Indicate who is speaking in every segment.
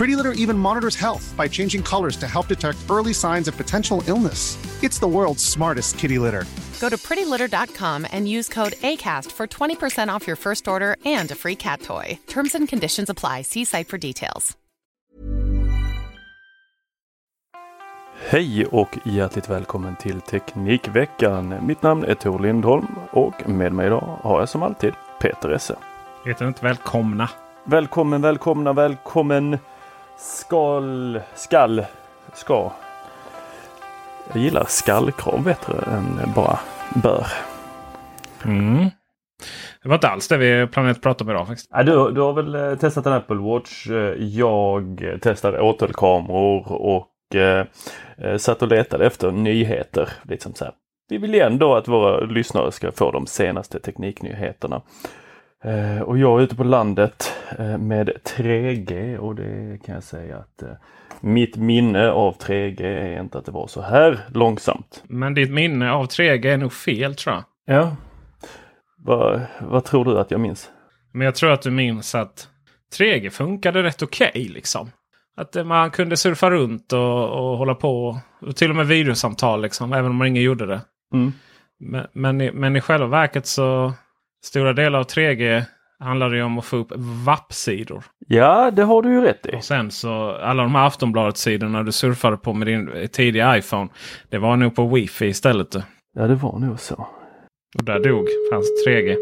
Speaker 1: Pretty Litter even monitors health by changing colors to help detect early signs of potential illness. It's the world's smartest kitty litter.
Speaker 2: Go to prettylitter.com and use code ACAST for 20% off your first order and a free cat toy. Terms and conditions apply. See site for details.
Speaker 3: Hej och hjärtligt välkommen till Teknikveckan. Mitt namn är Tor Lindholm och med mig idag har jag som alltid Peter Esse.
Speaker 4: Heter inte välkomna?
Speaker 3: Välkommen, välkomna, välkommen. Skal, skall, ska. Jag gillar skallkrav bättre än bara bör.
Speaker 4: Mm. Det var inte alls det vi planerade att prata om idag faktiskt.
Speaker 3: Ja, du, du har väl eh, testat en Apple Watch. Eh, Jag testade åtelkameror och eh, eh, satt och letade efter nyheter. Liksom så här. Vi vill ändå att våra lyssnare ska få de senaste tekniknyheterna. Eh, och jag är ute på landet eh, med 3G och det kan jag säga att eh, mitt minne av 3G är inte att det var så här långsamt.
Speaker 4: Men ditt minne av 3G är nog fel tror jag.
Speaker 3: Ja. Vad, vad tror du att jag minns?
Speaker 4: Men jag tror att du minns att 3G funkade rätt okej liksom. Att man kunde surfa runt och, och hålla på. Och till och med videosamtal liksom. Även om ingen gjorde det.
Speaker 3: Mm.
Speaker 4: Men, men, men i själva verket så stora delar av 3G handlar det ju om att få upp WAP-sidor.
Speaker 3: Ja, det har du ju rätt i.
Speaker 4: Och sen så alla de här Aftonbladet-sidorna du surfade på med din tidiga iPhone. Det var nog på Wi-Fi istället. du.
Speaker 3: Ja, det var nog så.
Speaker 4: Och där dog fanns 3G.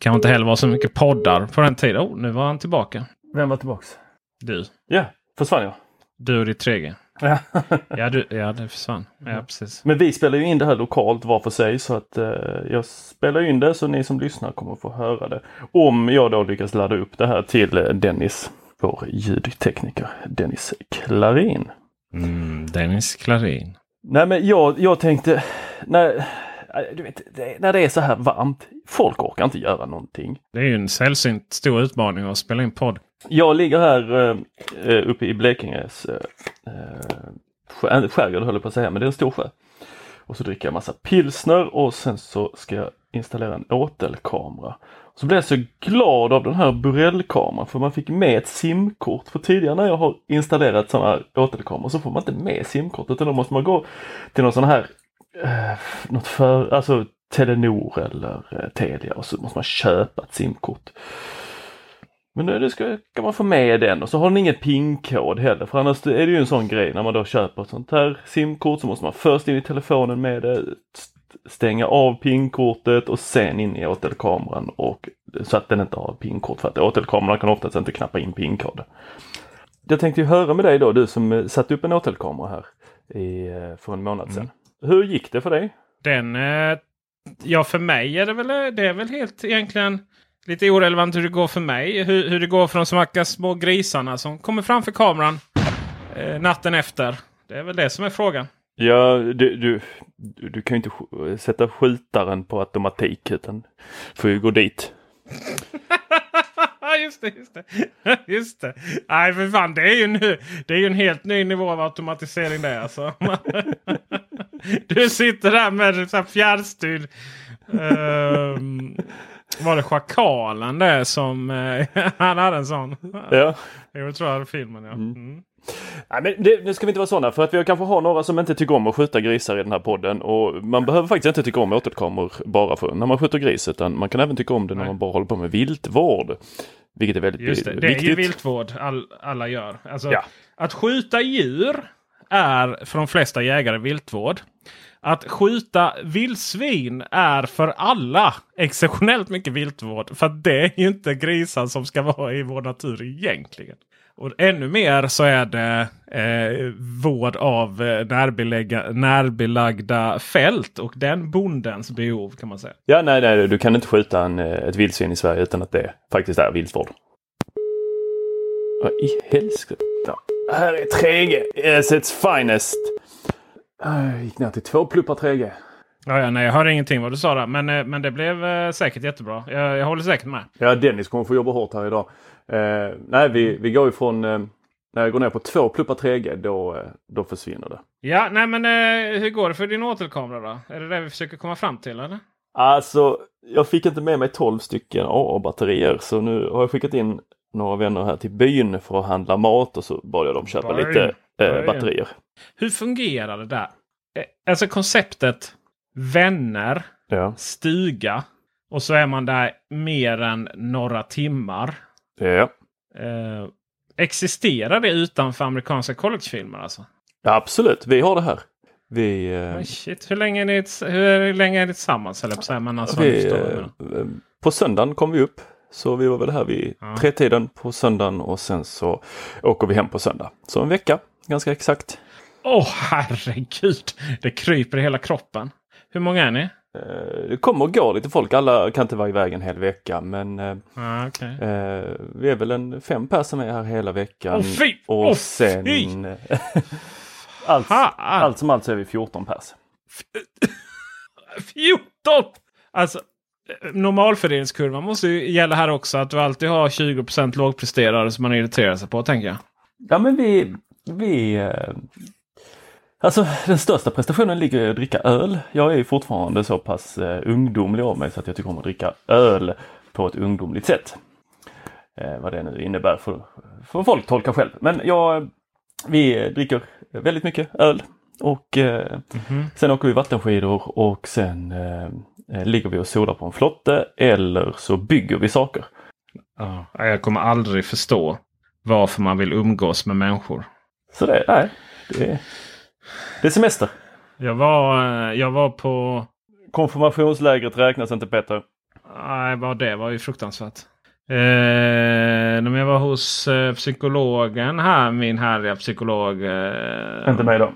Speaker 4: Kanske inte heller var så mycket poddar på den tiden. Oh, nu var han tillbaka.
Speaker 3: Vem var tillbaks?
Speaker 4: Du.
Speaker 3: Ja, försvann jag.
Speaker 4: Du och ditt 3G.
Speaker 3: Ja.
Speaker 4: Ja, du, ja det försvann. Ja, precis.
Speaker 3: Men vi spelar ju in det här lokalt var för sig så att eh, jag spelar in det så ni som lyssnar kommer få höra det. Om jag då lyckas ladda upp det här till eh, Dennis, vår ljudtekniker Dennis Klarin.
Speaker 4: Mm, Dennis Klarin.
Speaker 3: Nej men jag, jag tänkte, när, du vet, det, när det är så här varmt, folk orkar inte göra någonting.
Speaker 4: Det är ju en sällsynt stor utmaning att spela in podd.
Speaker 3: Jag ligger här eh, eh, uppe i Blekinges eh, eh skärgård höll jag på att säga, men det är en stor sjö. Och så dricker jag massa pilsner och sen så ska jag installera en åtelkamera. Så blev jag så glad av den här Burell-kameran för man fick med ett simkort. För tidigare när jag har installerat sådana här åtelkameror så får man inte med simkort utan då måste man gå till någon sån här eh, något för, alltså Telenor eller eh, Telia och så måste man köpa ett simkort. Men nu det ska, kan man få med den och så har den ingen PIN-kod heller för annars är det ju en sån grej när man då köper ett sånt här simkort så måste man först in i telefonen med det, st- stänga av PIN-kortet och sen in i åtelkameran och så att den inte har PIN-kort för att åtelkameran kan oftast inte knappa in PIN-kod. Jag tänkte ju höra med dig då, du som eh, satte upp en åtelkamera här i, eh, för en månad sedan. Hur gick det för dig?
Speaker 4: Den, eh, ja för mig är det väl, det är väl helt egentligen lite orelevant hur det går för mig. Hur, hur det går för de smackar små grisarna som kommer framför kameran eh, natten efter. Det är väl det som är frågan.
Speaker 3: Ja, du, du, du kan ju inte sätta skjutaren på automatik utan får ju gå dit.
Speaker 4: just det, just det. just det. Nej, för fan. Det är ju en, det är ju en helt ny nivå av automatisering det alltså. du sitter där med så här fjärrstyrd. ehm, Var det schakalen det som... Eh, han hade en sån?
Speaker 3: Ja.
Speaker 4: Jag tror jag hade filmen ja. Mm.
Speaker 3: Nej, men det, nu ska vi inte vara sådana för att vi kanske har några som inte tycker om att skjuta grisar i den här podden. Och man behöver faktiskt inte tycka om åtelkameror bara för när man skjuter gris utan man kan även tycka om det när
Speaker 4: Nej.
Speaker 3: man bara håller på med viltvård. Vilket är väldigt
Speaker 4: Just det, det
Speaker 3: viktigt.
Speaker 4: är ju viltvård all, alla gör. Alltså,
Speaker 3: Ja.
Speaker 4: Att skjuta djur är för de flesta jägare viltvård. Att skjuta vildsvin är för alla exceptionellt mycket viltvård. För det är ju inte grisar som ska vara i vår natur egentligen. Och ännu mer så är det eh, vård av eh, närbelägga, närbelagda fält och den bondens behov kan man säga.
Speaker 3: Ja, nej, nej, du kan inte skjuta en, eh, ett vildsvin i Sverige utan att det faktiskt är viltvård. Vad i helskotta? Här är 3G. It's eh, finest. Jag gick ner till två pluppar 3G.
Speaker 4: Ja, ja, nej, jag hör ingenting vad du sa där. Men, eh, men det blev eh, säkert jättebra. Jag, jag håller säkert med.
Speaker 3: Ja, Dennis kommer få jobba hårt här idag. Eh, nej, vi, vi går ifrån... Eh, när jag går ner på två pluppar 3G då, eh, då försvinner det.
Speaker 4: Ja, nej men eh, hur går det för din återkamera då? Är det det vi försöker komma fram till eller?
Speaker 3: Alltså, jag fick inte med mig 12 stycken AA-batterier så nu har jag skickat in några vänner här till byn för att handla mat och så bad jag dem köpa
Speaker 4: Byn,
Speaker 3: lite eh, batterier.
Speaker 4: Hur fungerar det där? Eh, Alltså konceptet vänner,
Speaker 3: Ja.
Speaker 4: stuga och så är man där mer än några timmar.
Speaker 3: Ja.
Speaker 4: Eh, existerar det utanför amerikanska collegefilmer alltså?
Speaker 3: ja, absolut. Vi har det här. Vi, eh,
Speaker 4: shit, hur länge är ni, hur länge är ni tillsammans? Eller på så här, men alltså,
Speaker 3: vi eh, på söndagen kom vi upp. Så vi var väl här vid
Speaker 4: Ja.
Speaker 3: tretiden på söndagen och sen så åker vi hem på söndag. Så en vecka, ganska exakt.
Speaker 4: Åh herregud! Det kryper i hela kroppen. Hur många är ni?
Speaker 3: Eh, Det kommer och går lite folk. Alla kan inte vara iväg en hel vecka men eh,
Speaker 4: Ah, okej.
Speaker 3: eh, vi är väl en fem personer som är här hela veckan.
Speaker 4: Fy!
Speaker 3: och
Speaker 4: Åh,
Speaker 3: sen... allt, allt som allt så är vi 14 pers.
Speaker 4: 14! Alltså, normalfördelningskurvan måste ju gälla här också. Att du alltid har 20% lågpresterare som man irriterar sig på, tänker jag.
Speaker 3: Ja men vi... vi eh, alltså den största prestationen ligger i att dricka öl. Jag är ju fortfarande så pass eh, ungdomlig av mig så att jag tycker om att dricka öl på ett ungdomligt sätt. Eh, vad det nu innebär får, får folk tolka själv. Men jag, vi dricker väldigt mycket öl. Och eh, sen åker vi vattenskidor och sen eh, ligger vi och solar på en flotte eller så bygger vi saker.
Speaker 4: Ja, jag kommer aldrig förstå varför man vill umgås med människor.
Speaker 3: Så det, nej, det, är- det är semester.
Speaker 4: Jag var, eh, jag var på...
Speaker 3: Konfirmationslägret räknas inte Peter.
Speaker 4: Nej, bara det var ju fruktansvärt. Eh, jag var hos eh, psykologen här, min härliga psykolog. Eh,
Speaker 3: Inte mig då.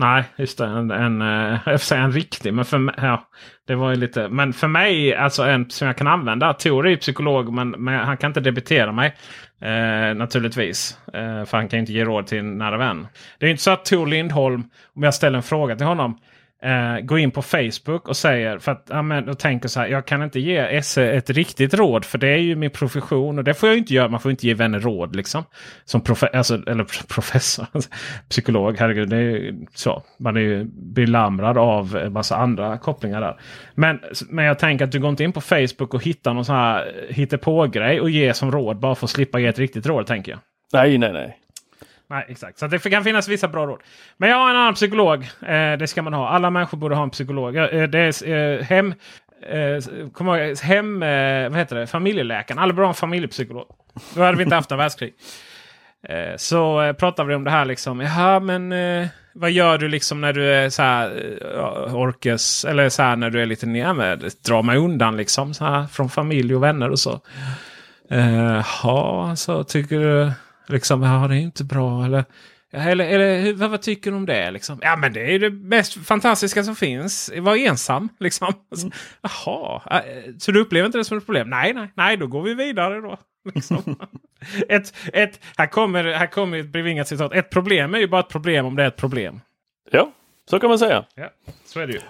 Speaker 4: Nej, just det. En, en, eh, jag säga en riktig. Men för, mig- ja, det var ju lite, men för mig, alltså en som jag kan använda. Tor är ju psykolog men, men han kan inte debitera mig. Eh, naturligtvis. Eh, för han kan inte ge råd till en nära vän. Det är inte så att Tor Lindholm, om jag ställer en fråga till honom. Eh, går in på Facebook och säger för att ja, men, och tänker så här. Jag kan inte ge Esse ett riktigt råd för det är ju min profession och det får jag inte göra. Man får inte ge vänner råd liksom. Som profe alltså, eller professor, psykolog. Herregud, det är ju så. Man är ju belamrad av en massa andra kopplingar där. Men, men jag tänker att du går inte in på Facebook och hittar någon sån här hittepå-grej och ger som råd bara för att slippa ge ett riktigt råd tänker jag.
Speaker 3: Nej, nej, nej.
Speaker 4: Nej, exakt. Så det kan finnas vissa bra råd. Men jag har en annan psykolog. Eh, det ska man ha. Alla människor borde ha en psykolog. Eh, det är eh, hem... Eh, kom ihåg, eh, hem... Eh, vad heter det? Familjeläkaren. Alla borde ha en familjepsykolog. Då hade vi inte haft en världskrig. Eh, så eh, pratade vi om det här liksom. Ja, men eh, vad gör du liksom när du är så här eh, orkes eller så här när du är lite ner med dra mig undan liksom så här från familj och vänner och så. Eh, Jaha, så tycker du liksom, ja det är inte bra eller Eller, eller vad, vad tycker du om det? Liksom? Ja men det är det mest fantastiska som finns. Var ensam liksom. Alltså, Jaha, så du upplever inte det som ett problem? Nej, nej, nej, då går vi vidare då. Liksom. ett, ett, här kommer, här kommer ett bevingat citat. Ett problem är ju bara ett problem om det är ett problem.
Speaker 3: Ja, så kan man säga.
Speaker 4: Ja, så är det ju.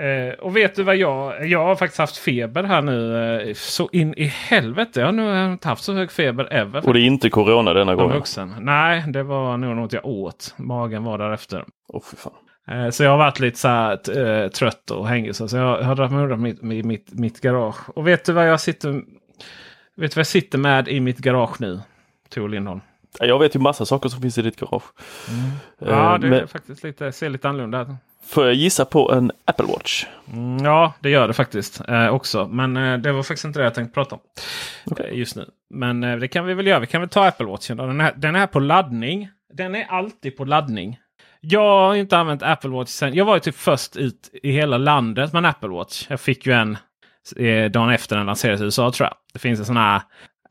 Speaker 4: Eh, och vet du vad jag... Jag har faktiskt haft feber här nu. Eh, så in i helvete. Jag har nog inte haft så hög feber ever.
Speaker 3: Och det är inte corona denna gången.
Speaker 4: vuxen. Nej, det var nog något jag åt. Magen var därefter.
Speaker 3: Åh fy fan.
Speaker 4: Eh, så jag har varit lite så här, eh, trött och hängig. Så jag har dragit mig undan mitt, mitt, mitt, mitt garage. Och vet du vad jag sitter Vet du vad jag sitter med i mitt garage nu? Tor Lindholm.
Speaker 3: Jag vet ju massa saker som finns i ditt garage.
Speaker 4: Ja,
Speaker 3: Eh,
Speaker 4: det är
Speaker 3: men
Speaker 4: faktiskt lite, ser lite annorlunda ut.
Speaker 3: får jag gissa på en Apple Watch?
Speaker 4: Mm, ja, det gör det faktiskt eh, också. Men eh, det var faktiskt inte det jag tänkte prata om eh, just nu. Men eh, det kan vi väl göra. Vi kan väl ta Apple Watchen. Då. Den, är, den är på laddning. Den är alltid på laddning. Jag har inte använt Apple Watch sen. Jag var ju typ först ut i hela landet med en Apple Watch. Jag fick ju en eh, dagen efter den lanserades i USA tror jag. Det finns en sån här...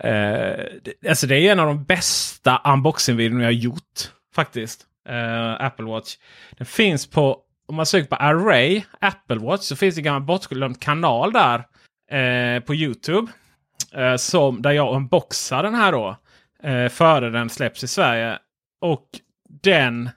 Speaker 4: Eh, det, alltså det är en av de bästa unboxing-videorna jag har gjort. Faktiskt. Eh, Apple Watch. Den finns på om man söker på Array Apple Watch så finns det en gammal bortglömd kanal där eh, på Youtube. Eh, som, där jag unboxar den här då. Eh, före den släpps i Sverige. Och den,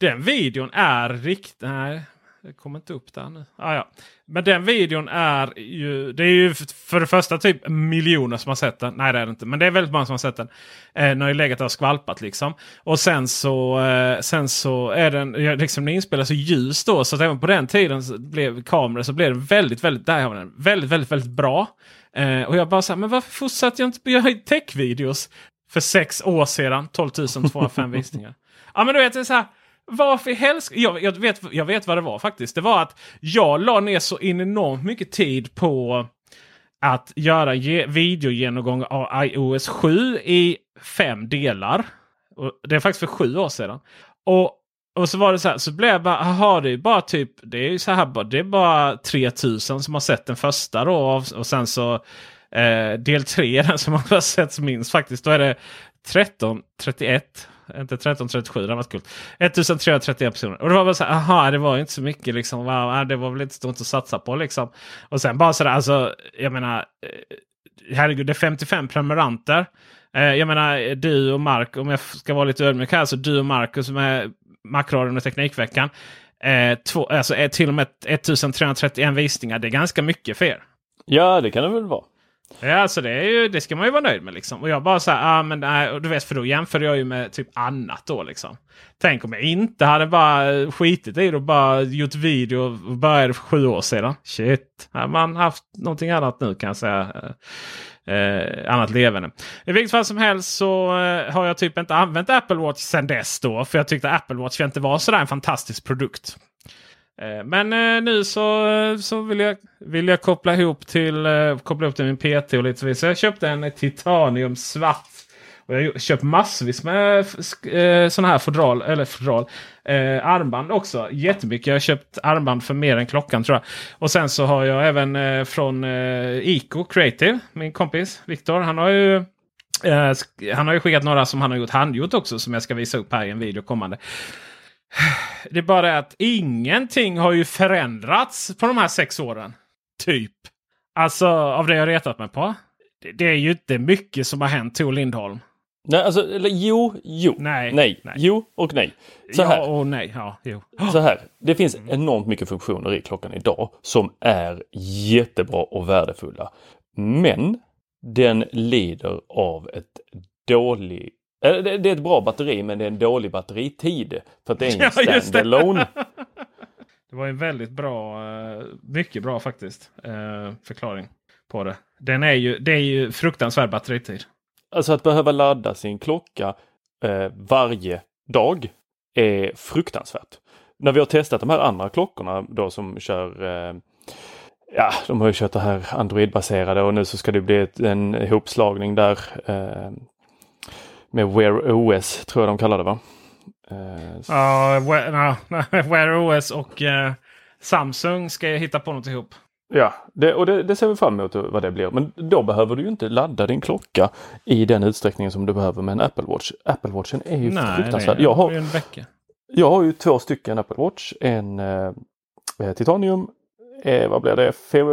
Speaker 4: den videon är riktigt... Nej, det kommer inte upp där nu. Ah, ja. Men den videon är ju... Det är ju för det första typ miljoner som har sett den. Nej det är det inte. Men det är väldigt många som har sett den. Eh, den har ju legat där och skvalpat liksom. Och sen så, eh, sen så är den liksom den inspelas i ljus då. Så att även på den tiden så blev kameror så blev det väldigt, väldigt, där har den. Väldigt, väldigt, väldigt bra. Eh, och jag bara så här, men varför fortsatte jag inte göra tech-videos för sex år sedan? 12 205 visningar. Ja men du vet, det är så här. Varför i helst... Jag, jag, vet, jag vet vad det var faktiskt. Det var att jag la ner så enormt mycket tid på att göra ge, videogenomgång av iOS 7 i fem delar. Och det är faktiskt för sju år sedan. Och, och så var det så här, så blev jag bara, aha, det är bara typ, det är ju så här det är bara 3000 som har sett den första då. Och, sen så eh, del 3 den som har sett minst faktiskt. Då är det 13 31 inte 1337, det var kul. 1331 personer. Och det var bara så här, aha, det var inte så mycket liksom. Wow, det var väl inte stort att satsa på liksom. Och sen bara sådär, alltså, jag menar, eh, herregud, det är 55 prenumeranter. Eh, jag menar, du och Mark, om jag ska vara lite ödmjuk här, så du och Marcus som är Macradion och Teknikveckan. Eh, två, alltså eh, till och med 1331 visningar, det är ganska mycket för er.
Speaker 3: Ja, det kan det väl vara.
Speaker 4: Ja, alltså det, är ju, det ska man ju vara nöjd med. Liksom. Och jag bara så här, ah, men nej, och du vet, för då jämför jag ju med typ annat då liksom. Tänk om jag inte hade bara skitit i det och bara gjort video och började för sju år sedan. Shit, hade man haft någonting annat nu kan jag säga. Eh, eh annat levande. I vilket fall som helst så eh, har jag typ inte använt Apple Watch sedan dess då. För jag tyckte Apple Watch inte var sådär en fantastisk produkt. Eh, men eh, nu så, eh, så vill, jag, vill jag koppla ihop till koppla ihop till min PT och lite så vidare. Så jag köpte en titanium svart. Och jag har köpt massvis med sådana här fodral, eller fodral, eh, armband också. Jättemycket. Jag har köpt armband för mer än klockan tror jag. Och sen så har jag även eh, från eh, Ico Creative, min kompis Viktor. Han har ju eh, han har ju skickat några som han har gjort handgjort också som jag ska visa upp här i en video kommande. Det är bara det att ingenting har ju förändrats på de här sex åren. Typ. Alltså av det jag retat mig på. Det, det är ju inte mycket som har hänt Tor Lindholm.
Speaker 3: Nej, alltså, eller, jo, jo.
Speaker 4: Nej,
Speaker 3: nej.
Speaker 4: nej.
Speaker 3: Jo och nej. Så
Speaker 4: ja
Speaker 3: här.
Speaker 4: och nej. Ja, jo.
Speaker 3: Så här, det finns enormt mycket funktioner i klockan idag som är jättebra och värdefulla. Men den lider av ett dåligt det det är ett bra batteri men det är en dålig batteritid. För att det är en
Speaker 4: Ja, just det.
Speaker 3: standalone.
Speaker 4: Det var en väldigt bra, eh, mycket bra faktiskt, eh, förklaring på det. Den är ju, det är ju fruktansvärd batteritid.
Speaker 3: Alltså att behöva ladda sin klocka eh, varje dag är fruktansvärt. När vi har testat de här andra klockorna då som kör Ja, de har ju kört det här Android-baserade och nu så ska det bli en ihopslagning där eh, med Wear OS tror jag de kallar det va? Eh,
Speaker 4: Ja, Wear, no, Wear OS och eh, Samsung ska jag hitta på något ihop.
Speaker 3: Ja, det, och det, det ser vi fram emot vad det blir. Men då behöver du ju inte ladda din klocka i den utsträckningen som du behöver med en Apple Watch. Apple Watchen är ju fruktansvärd.
Speaker 4: det
Speaker 3: Jag har,
Speaker 4: en vecka.
Speaker 3: Jag har ju två stycken Apple Watch. En eh, eh, Titanium. Eh, vad blir det? Fem,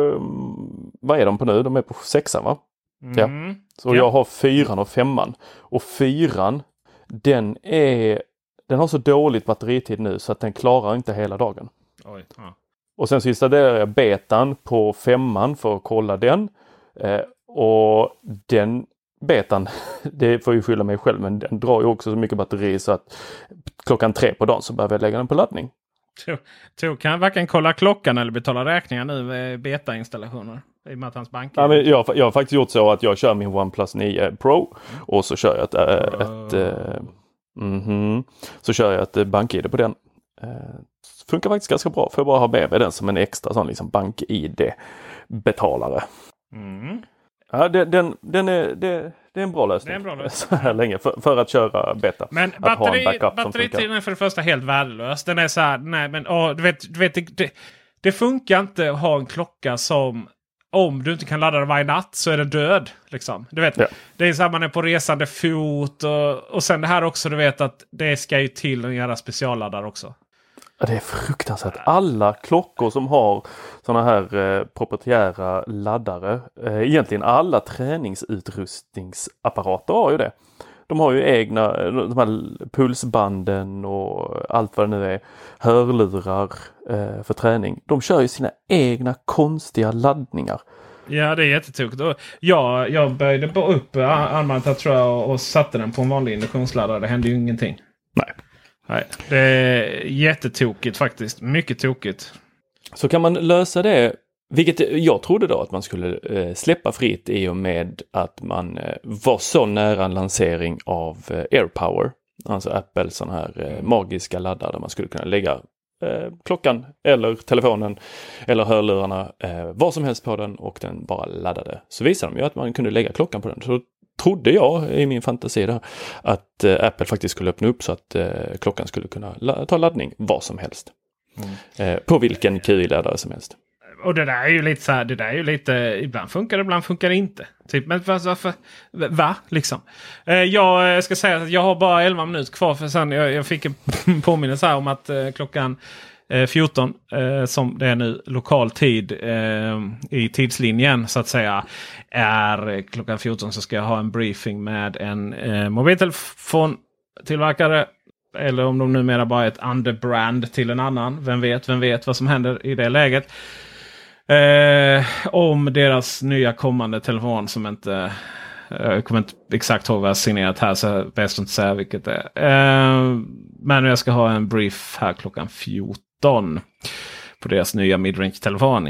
Speaker 3: vad är de på nu? De är på sexan va? Ja.
Speaker 4: Mm.
Speaker 3: Så
Speaker 4: Ja.
Speaker 3: jag har fyran och femman. Och fyran den är den har så dåligt batteritid nu så att den klarar inte hela dagen.
Speaker 4: Oj, ja.
Speaker 3: Och sen så installerar jag betan på femman för att kolla den. Eh, och den betan, det får ju skylla mig själv, men den drar ju också så mycket batteri så att klockan tre på dagen så behöver jag lägga den på laddning.
Speaker 4: Tor kan varken kolla klockan eller betala räkningar nu med beta-installationer. I och med att hans bank
Speaker 3: Ja, men jag, jag har faktiskt gjort så att jag kör min OnePlus 9 Pro och så kör jag ett, äh, ett äh, mhm. så kör jag ett äh, bank-id på den. Äh, funkar faktiskt ganska bra. Får jag bara ha med mig den som en extra sån liksom bank-id betalare.
Speaker 4: Mm.
Speaker 3: Ja, den, den, den är, det, det är en bra lösning.
Speaker 4: Det är en bra lösning.
Speaker 3: Så här länge för, för att köra beta.
Speaker 4: Men
Speaker 3: att
Speaker 4: batteri, batteritiden är för det första helt värdelös. Den är så här, nej men åh, du vet, du vet det, det, det funkar inte att ha en klocka som om du inte kan ladda den varje natt så är den död. Liksom. Du vet,
Speaker 3: Ja.
Speaker 4: Det är så här man är på resande fot och, och sen det här också du vet att det ska ju till en jävla specialladdare också.
Speaker 3: Ja, det är fruktansvärt. Alla klockor som har sådana här eh, proprietära laddare, eh, egentligen alla träningsutrustningsapparater har ju det. De har ju egna de här pulsbanden och allt vad det nu är, hörlurar eh, för träning. De kör ju sina egna konstiga laddningar.
Speaker 4: Ja det är jättetokigt. Jag, jag böjde bara upp armbandet här, tror jag och, och satte den på en vanlig induktionsladdare. Det hände ju ingenting.
Speaker 3: Nej.
Speaker 4: Nej, det är jättetokigt faktiskt. Mycket tokigt.
Speaker 3: Så kan man lösa det, vilket jag trodde då att man skulle eh, släppa fritt i och med att man eh, var så nära en lansering av eh, AirPower. Alltså Apples sån här eh, magiska laddare där man skulle kunna lägga klockan eller telefonen eller hörlurarna vad som helst på den och den bara laddade. Så visade de ju att man kunde lägga klockan på den. Så trodde jag i min fantasi där att Apple faktiskt skulle öppna upp så att klockan skulle kunna ta laddning var som helst. Eh, på vilken QI-laddare som helst.
Speaker 4: Och det där är ju lite så här, det där är ju lite, ibland funkar det, ibland funkar det inte. Typ, men varför, varför va? Liksom. Eh, jag eh, ska säga att jag har bara 11 minuter kvar för sen jag, jag fick en påminnelse här om att eh, klockan eh, 14 eh, som det är nu lokal tid eh, i tidslinjen så att säga. Är klockan 14 så ska jag ha en briefing med en eh, mobiltelefontillverkare eller om de numera bara är ett underbrand till en annan. Vem vet, vem vet vad som händer i det läget. Eh, om deras nya kommande telefon som inte... Eh, jag kommer inte exakt ihåg vad jag signerat här så jag är bäst inte säga vilket det är. Eh, men jag ska ha en brief här klockan 14. På deras nya midrange-telefon.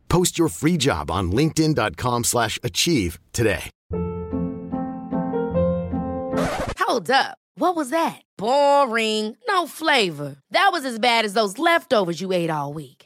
Speaker 5: Post your free job on linkedin.com/achieve slash achieve today.
Speaker 6: Hold up. What was that? Boring. No flavor. That was as bad as those leftovers you ate all week.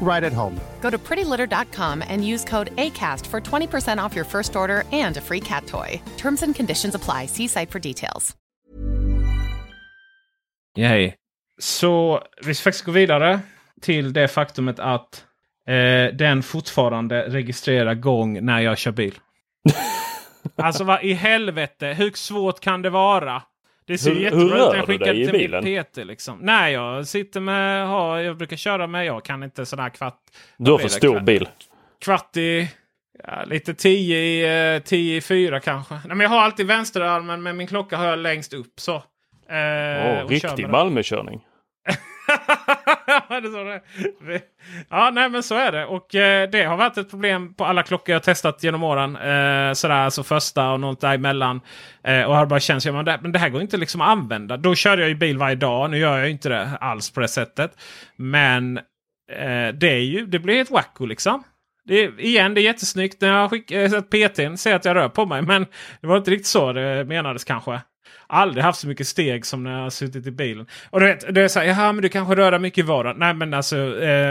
Speaker 1: right at home.
Speaker 2: Go to prettylitter.com and use code ACAST for 20% off your first order and a free cat toy. Terms and conditions apply. See site for details.
Speaker 4: Yay. Så vi ska faktiskt gå vidare till det faktumet att eh, den fortfarande registrerar gång när jag kör bil. alltså vad i helvete, hur svårt kan det vara? Det ser
Speaker 3: Hur- hur
Speaker 4: jättebra ut
Speaker 3: rör
Speaker 4: jag
Speaker 3: du
Speaker 4: skickar
Speaker 3: dig i bilen?
Speaker 4: PT. Liksom. Nej, jag sitter med, har, jag brukar köra med, jag kan inte sån här kvart.
Speaker 3: Du har för stor
Speaker 4: Kvart-
Speaker 3: bil.
Speaker 4: Kvart i, ja, lite tio i, eh, tio i fyra kanske. Nej, men jag har alltid vänsterarmen men min klocka har jag längst upp. Så. Eh, kör
Speaker 3: riktig. Malmökörning.
Speaker 4: Ja, nej men så är det. Och eh, det har varit ett problem på alla klockor jag testat genom åren. Eh, sådär, alltså första och något däremellan. Eh, och har bara känts, ja, men, det, men det här går inte liksom att använda. Då körde jag ju bil varje dag. Nu gör jag ju inte det alls på det sättet. Men eh, det, är ju, det blir ett wacko liksom. Det är, igen, det är jättesnyggt när jag skickar att eh, PTn ser att jag rör på mig. Men det var inte riktigt så det menades kanske. Aldrig haft så mycket steg som när jag har suttit i bilen. Och du vet, det är så här, jaha men du kanske rör dig mycket i vardagen. Nej men alltså, eh,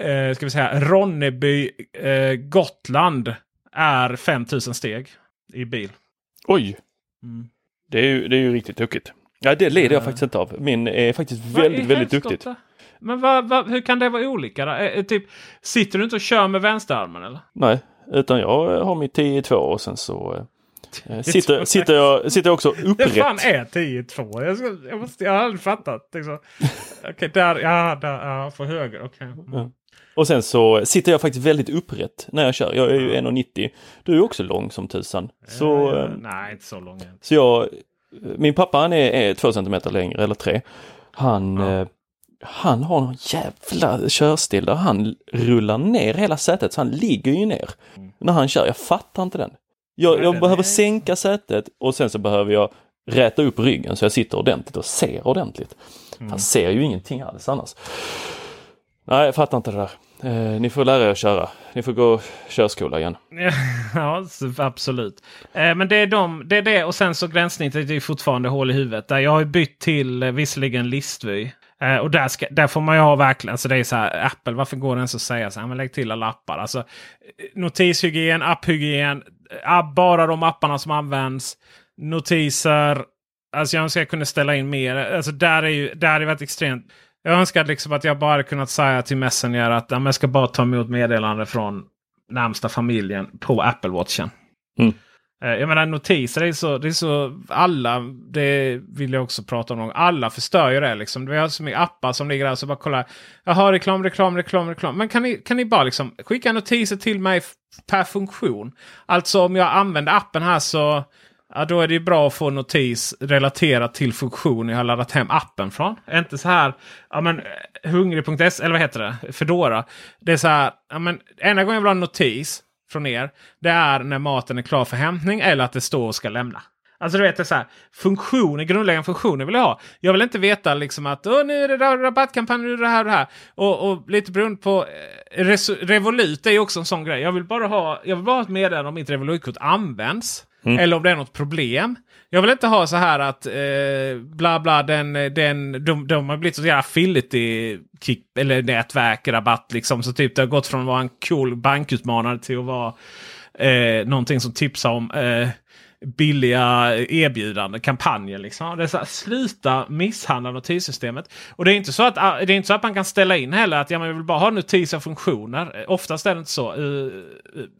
Speaker 4: eh, ska vi säga Ronneby, eh, Gotland är 5000 steg i bil.
Speaker 3: Oj!
Speaker 4: Mm.
Speaker 3: Det, är ju, det är ju riktigt tokigt. Ja, det lider jag
Speaker 4: Ja.
Speaker 3: faktiskt inte av. Min är faktiskt
Speaker 4: Vad
Speaker 3: väldigt,
Speaker 4: i
Speaker 3: väldigt duktigt.
Speaker 4: Men vad, vad, hur kan det vara olika? Då? Eh, eh, typ, sitter du inte och kör med vänsterarmen eller?
Speaker 3: Nej, utan jag eh, har mitt 10-2 och sen så eh, sitter, sitter, jag, sitter jag också
Speaker 4: Det fan
Speaker 3: upprätt.
Speaker 4: är 10-2? Jag, ska, jag, måste, jag har aldrig fattat. Liksom. Okej, där, ja, där, ja, för höger. Okej. Mm.
Speaker 3: Och sen så sitter jag faktiskt väldigt upprätt när jag kör. Jag är ju 1,90. Du är också lång som tusan. Så,
Speaker 4: Ja,
Speaker 3: eh,
Speaker 4: nej, inte så lång
Speaker 3: så jag, min pappa han är, är två centimeter längre eller tre. Han,
Speaker 4: Ja.
Speaker 3: eh, han har någon jävla körstil där han rullar ner hela sätet så han ligger ju ner när han kör. Jag fattar inte den. Jag, jag
Speaker 4: den
Speaker 3: behöver sänka sätet och sen så behöver jag räta upp ryggen så jag sitter ordentligt och ser ordentligt.
Speaker 4: Mm.
Speaker 3: Han ser ju ingenting alls annars. Nej, jag fattar inte det där. Eh, ni får lära er att köra. Ni får gå körskola igen.
Speaker 4: Ja, så- absolut. Eh, men det är, de, det är det och sen så gränssnittet är fortfarande hål i huvudet. Där jag har bytt till eh, visserligen listvy. Eh, och där, ska, där får man ju ha verkligen, så det är så här, Apple, varför går det ens att säga så här, men lägg till alla appar. Alltså, eh, notishygien, apphygien, app, bara de apparna som används, notiser. Alltså jag önskar jag kunde ställa in mer. Alltså där är ju, där är varit extremt. Jag önskar liksom att jag bara kunnat säga till Messenger att ja, jag ska bara ta emot meddelande från närmsta familjen på Apple Watchen.
Speaker 3: Mm.
Speaker 4: Eh, jag menar notiser, det är, så, det är så alla, det vill jag också prata om. Alla förstör ju det liksom. Vi har så mycket appar som ligger där så bara kollar. Jaha, reklam, reklam, reklam, reklam. Men kan ni, kan ni bara liksom skicka notiser till mig per funktion? Alltså om jag använder appen här så Ja, då är det ju bra att få notis relaterat till funktion jag har laddat hem appen från. Inte så här, ja men eh, hungrig.se, eller vad heter det? Fedora. Det är så här, ja men enda gången jag vill ha en notis från er. Det är när maten är klar för hämtning eller att det står och ska lämna. Alltså du vet, det är så här, funktioner, grundläggande funktioner vill jag ha. Jag vill inte veta liksom att Åh, nu är det där rabattkampanj, nu är det det här och det här. Och, och lite beroende på, eh, Revolut är ju också en sån grej. Jag vill bara ha, jag vill bara ha ett meddelande om mitt Revolutkort används. Mm. Eller om det är något problem. Jag vill inte ha så här att eh, bla bla den, den, de, de har blivit så jävla affiliate kick, typ, eller nätverk, rabatt liksom. Så typ det har gått från att vara en cool bankutmanare till att vara eh, någonting som tipsar om eh, billiga erbjudanden, kampanjer. Liksom. Det är så här, sluta misshandla notissystemet. Och det är, inte så att, ah, det är inte så att man kan ställa in heller att ja, man vill bara ha notiser och funktioner. Oftast är det inte så. eh,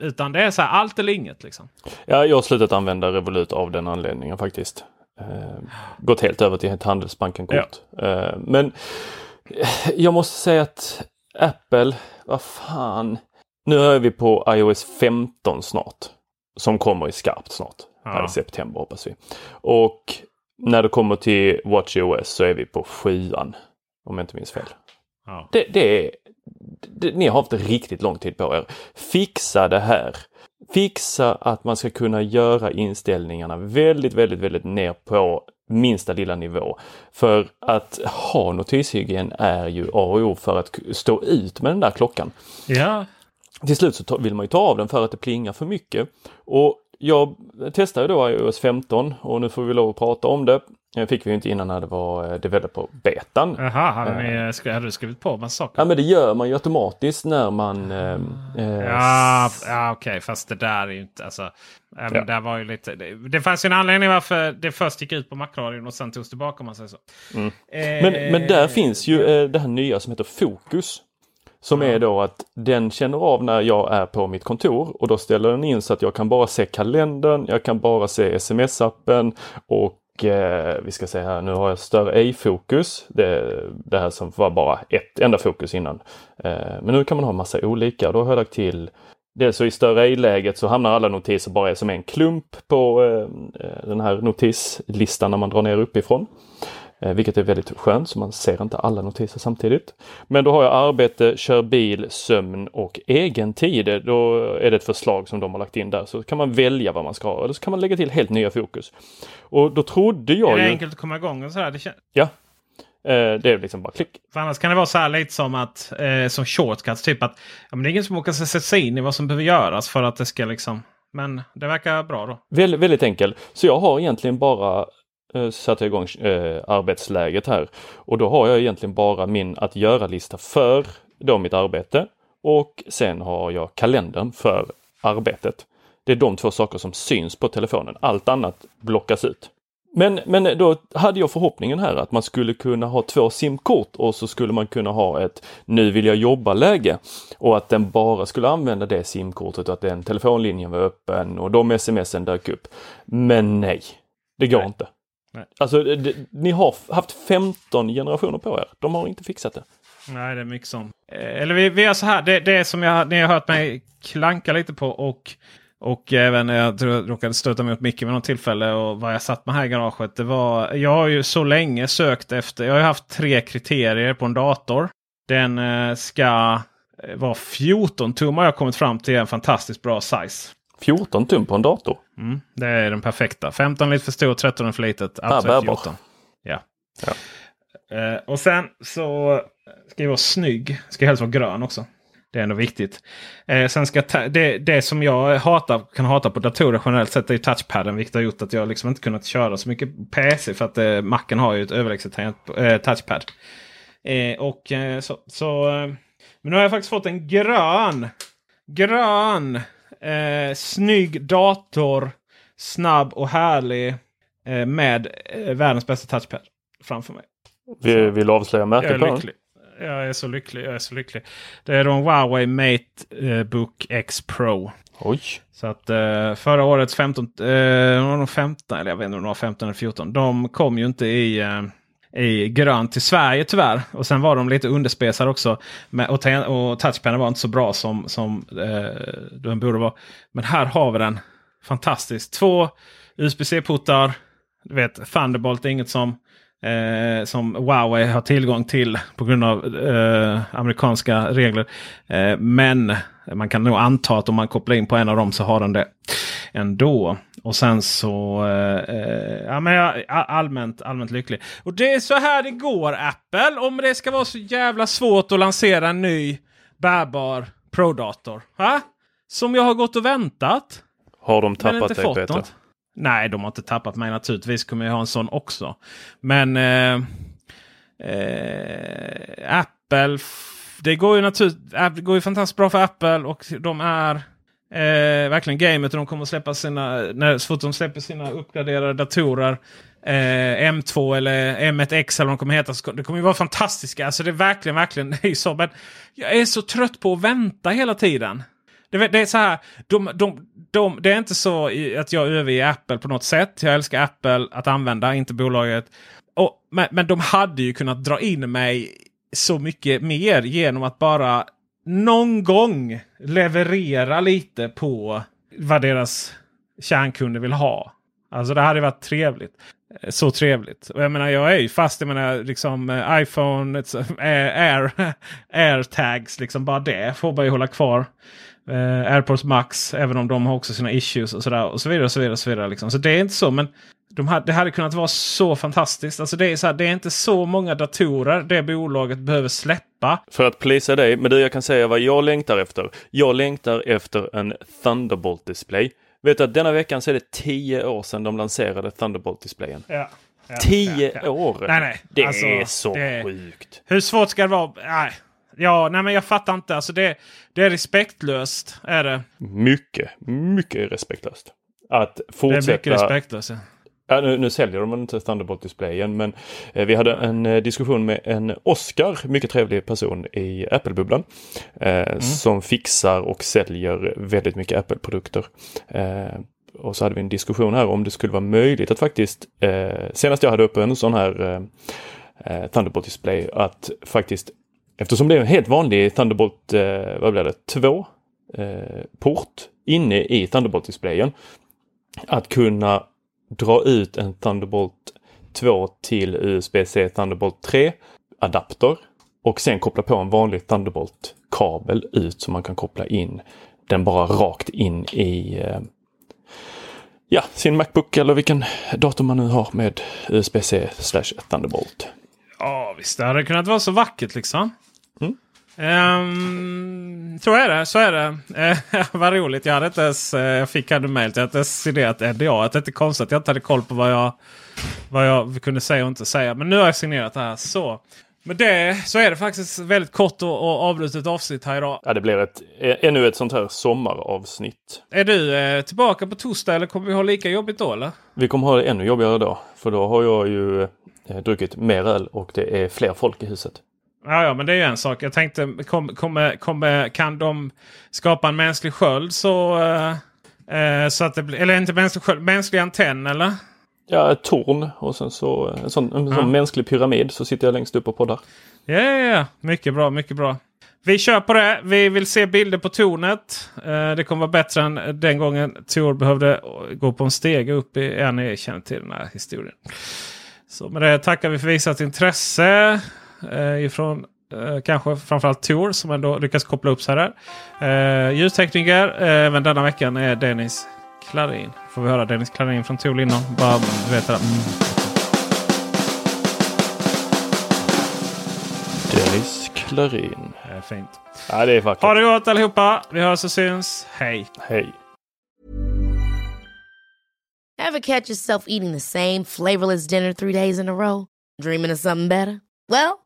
Speaker 4: Utan det är så här allt eller inget. Liksom.
Speaker 3: Ja, jag har slutat använda Revolut av den anledningen faktiskt. Eh, gått helt över till ett Handelsbanken-kort. Eh, men eh, jag måste säga att Apple, vad fan. Nu är vi på iOS 15 snart. Som kommer i skarpt snart. Här
Speaker 4: Ja.
Speaker 3: i september hoppas vi. Och när det kommer till WatchOS så är vi på sjuan. Om jag inte minns fel.
Speaker 4: Ja.
Speaker 3: Det, det är, det, ni har haft riktigt lång tid på er. Fixa det här. Fixa att man ska kunna göra inställningarna väldigt, väldigt, väldigt ner på minsta lilla nivå. För att ha notishygien är ju A och O för att stå ut med den där klockan.
Speaker 4: Ja.
Speaker 3: Till slut så vill man ju ta av den för att det plingar för mycket. Och jag testade då iOS 15 och nu får vi lov att prata om det. Det fick vi inte innan när det var eh, developer-betan.
Speaker 4: Jaha, hade, sk- hade du skrivit på massa saker?
Speaker 3: Ja men det gör man ju automatiskt när man... Eh, eh,
Speaker 4: Ja, ja okej, fast det där är ju inte... Alltså,
Speaker 3: Ja.
Speaker 4: där var ju lite, det, det fanns ju en anledning varför det först gick ut på Macradion och sen togs tillbaka om man säger så.
Speaker 3: Mm.
Speaker 4: Eh,
Speaker 3: Men, men där finns ju eh, det här nya som heter Fokus. Som är då att den känner av när jag är på mitt kontor och då ställer den in så att jag kan bara se kalendern, jag kan bara se sms-appen och eh, vi ska se här, nu har jag större ej-fokus. Det, det här som var bara ett enda fokus innan. Eh, men nu kan man ha massa olika. Då har jag lagt till Dels så i större ej-läget så hamnar alla notiser bara som en klump på eh, den här notislistan när man drar ner uppifrån. Eh, vilket är väldigt skönt så man ser inte alla notiser samtidigt. Men då har jag arbete, kör bil, sömn och egen tid. Då är det ett förslag som de har lagt in där. Så kan man välja vad man ska ha eller så kan man lägga till helt nya fokus. Och då trodde jag
Speaker 4: är det
Speaker 3: ju...
Speaker 4: enkelt att komma igång och sådär? Det
Speaker 3: Ja. Eh, det är liksom bara klick.
Speaker 4: För annars kan det vara så här lite som att eh, som shortcuts. Typ att ja, men det är ingen som åker sätta sig in i vad som behöver göras för att det ska liksom. Men det verkar bra då.
Speaker 3: Väldigt, väldigt enkel. Så jag har egentligen bara eh, satt igång eh, arbetsläget här. Och då har jag egentligen bara min att göra-lista för då mitt arbete. Och sen har jag kalendern för arbetet. Det är de två saker som syns på telefonen. Allt annat blockas ut. Men, men då hade jag förhoppningen här att man skulle kunna ha två simkort och så skulle man kunna ha ett nu vill jag jobba-läge och att den bara skulle använda det simkortet och att den telefonlinjen var öppen och de smsen dök upp. Men nej, det går
Speaker 4: Nej.
Speaker 3: inte.
Speaker 4: Nej.
Speaker 3: Alltså, det, ni har haft 15 generationer på er. De har inte fixat det.
Speaker 4: Nej, det är mycket sånt. Eh, Eller vi, vi gör så här. Det, det som jag, ni har hört mig klanka lite på och, och även jag råkade stöta mig mot Micke vid något tillfälle och vad jag satt med här i garaget. Det var, jag har ju så länge sökt efter. Jag har haft tre kriterier på en dator. Den eh, ska vara 14 tum har jag kommit fram till en fantastiskt bra size.
Speaker 3: 14 tum på en dator.
Speaker 4: Mm, det är den perfekta. 15 lite för stor, 13 är för litet. Alltså
Speaker 3: bärbar.
Speaker 4: 14. Ja.
Speaker 3: Ja.
Speaker 4: Eh, och sen så ska jag vara snygg. Ska helst vara grön också. Det är ändå viktigt. Eh, sen ska det, det som jag hatar, kan hata på datorer generellt sett är ju touchpaden. Vilket har gjort att jag liksom inte kunnat köra så mycket PC. För att eh, Macen har ju ett överlägset eh, touchpad. Och så, så Men nu har jag faktiskt fått en grön. Grön. Eh, snygg dator. Snabb och härlig. Eh, med eh, världens bästa touchpad framför mig.
Speaker 3: Vi vill avslöja
Speaker 4: Jag
Speaker 3: märket
Speaker 4: är
Speaker 3: på den.
Speaker 4: lycklig. Jag är så lycklig. Jag är så lycklig. Det är då en Huawei Mate eh, Book X Pro.
Speaker 3: Oj!
Speaker 4: Så att eh, förra årets 15, eh, det var nog 15, eller jag vet inte om det var 15 eller 14. De kom ju inte i, eh, i grönt till Sverige tyvärr. Och sen var de lite underspesade också. Men, och, och touchpaden var inte så bra som, som eh, den borde vara. Men här har vi den. Fantastiskt. Två USB-C-portar. Du vet, Thunderbolt är inget som, eh, som Huawei har tillgång till på grund av eh, amerikanska regler. Eh, men man kan nog anta att om man kopplar in på en av dem så har den det ändå. Och sen så... Eh, eh, ja, men jag allmänt, allmänt lycklig. Och det är så här det går Apple. Om det ska vara så jävla svårt att lansera en ny bärbar Pro-dator. Va? Som jag har gått och väntat.
Speaker 3: Har de tappat dig Peter?
Speaker 4: något. Nej, de har inte tappat mig naturligtvis. kommer jag ha en sån också. Men eh, eh, Apple. Det går ju naturligtvis. Det går ju fantastiskt bra för Apple och de är eh, verkligen gamet. Och de kommer att släppa sina. När, så fort de släpper sina uppgraderade datorer. Eh, M2 eller M1X eller vad de kommer heta. så Det kommer ju vara fantastiska. Alltså det är verkligen, verkligen. Det är så, men jag är så trött på att vänta hela tiden. Det, det är så här, de, de, de, det är inte så att jag överger Apple på något sätt. Jag älskar Apple att använda, inte bolaget. Och, men, men de hade ju kunnat dra in mig så mycket mer genom att bara någon gång leverera lite på vad deras kärnkunder vill ha. Alltså det hade varit trevligt. Eh, så trevligt. Och jag menar jag är ju fast. Jag menar liksom eh, iPhone, Air, AirTags. Liksom bara det får man ju hålla kvar. Eh, AirPods Max, även om de har också sina issues och sådär. Och så vidare och så vidare. Och så, vidare liksom. så det är inte så. Men de hade, det hade kunnat vara så fantastiskt. Alltså det, är så här, det är inte så många datorer det bolaget behöver släppa.
Speaker 3: För att plisa dig, men du jag kan säga vad jag längtar efter. Jag längtar efter en Thunderbolt-display. Vet du att denna veckan så är det tio år sedan de lanserade Thunderbolt-displayen.
Speaker 4: Ja. Ja,
Speaker 3: Tio
Speaker 4: ja, ja.
Speaker 3: år!
Speaker 4: Nej, nej.
Speaker 3: Det
Speaker 4: Alltså,
Speaker 3: är så
Speaker 4: det-
Speaker 3: sjukt.
Speaker 4: Hur svårt ska det vara? Nej. Ja, nej men jag fattar inte. Alltså det, det är respektlöst. Är det.
Speaker 3: Mycket, mycket respektlöst. Att
Speaker 4: Det är mycket
Speaker 3: fortsätta...
Speaker 4: respektlöst. Ja.
Speaker 3: Nu, nu säljer de inte Thunderbolt-displayen men eh, vi hade en eh, diskussion med en Oscar, mycket trevlig person i Apple-bubblan. Eh, Som fixar och säljer väldigt mycket Apple-produkter. Eh, och så hade vi en diskussion här om det skulle vara möjligt att faktiskt, eh, senast jag hade uppe en sån här eh, Thunderbolt-display, att faktiskt, eftersom det är en helt vanlig Thunderbolt, vad blir det, 2 eh, port inne i Thunderbolt-displayen, att kunna dra ut en Thunderbolt 2 till USB-C Thunderbolt 3 adapter och sen koppla på en vanlig Thunderbolt-kabel ut så man kan koppla in den bara rakt in i eh, ja, sin Macbook eller vilken dator man nu har med USB-C slash Thunderbolt.
Speaker 4: Ja, visst. Det hade kunnat vara så vackert liksom. Ehm, så är det. Så är det. Uh, vad roligt. Jag hade inte ens, uh, jag fick här mejl till att jag signerat NDA. Det är inte konstigt att jag inte hade koll på vad jag, vad jag kunde säga och inte säga. Men nu har jag signerat det här. Så. Med det så är det faktiskt väldigt kort och, och avbrutet avsnitt här idag.
Speaker 3: Ja, det blir ett, ännu ett sånt här sommaravsnitt.
Speaker 4: Är du eh, tillbaka på torsdag eller kommer vi ha lika jobbigt då eller?
Speaker 3: Vi kommer ha det ännu jobbigare då. För då har jag ju eh, druckit mer öl och det är fler folk i huset.
Speaker 4: Ja, ja, men det är ju en sak. Jag tänkte, kom, kom, kom, kan de skapa en mänsklig sköld så, eh, eh så att det blir, eller inte mänsklig sköld, mänsklig antenn eller?
Speaker 3: Ja, ett torn och sen så en sån, en sån mänsklig pyramid så sitter jag längst upp och poddar.
Speaker 4: Ja, ja, ja. Mycket bra, mycket bra. Vi kör på det. Vi vill se bilder på tornet. Eh, det kommer vara bättre än den gången Tor behövde gå på en stege upp i en ni känner till den här historien. Så med det tackar vi för visat intresse eh, ifrån eh, kanske framförallt Tor som ändå lyckas koppla upp sig där. Eh, ljustekniker även denna veckan är Dennis Klarin. Får vi höra Dennis Klarin från Tor innan. Bara vet det. Mm.
Speaker 3: Dennis Klarin.
Speaker 4: Det är fint.
Speaker 3: Ja, det är vackert.
Speaker 4: Ha det gott allihopa. Vi hörs och syns. Hej!
Speaker 3: Hej!
Speaker 6: Ever catch yourself eating the same flavorless dinner three days in a row? Dreaming of something better? Well,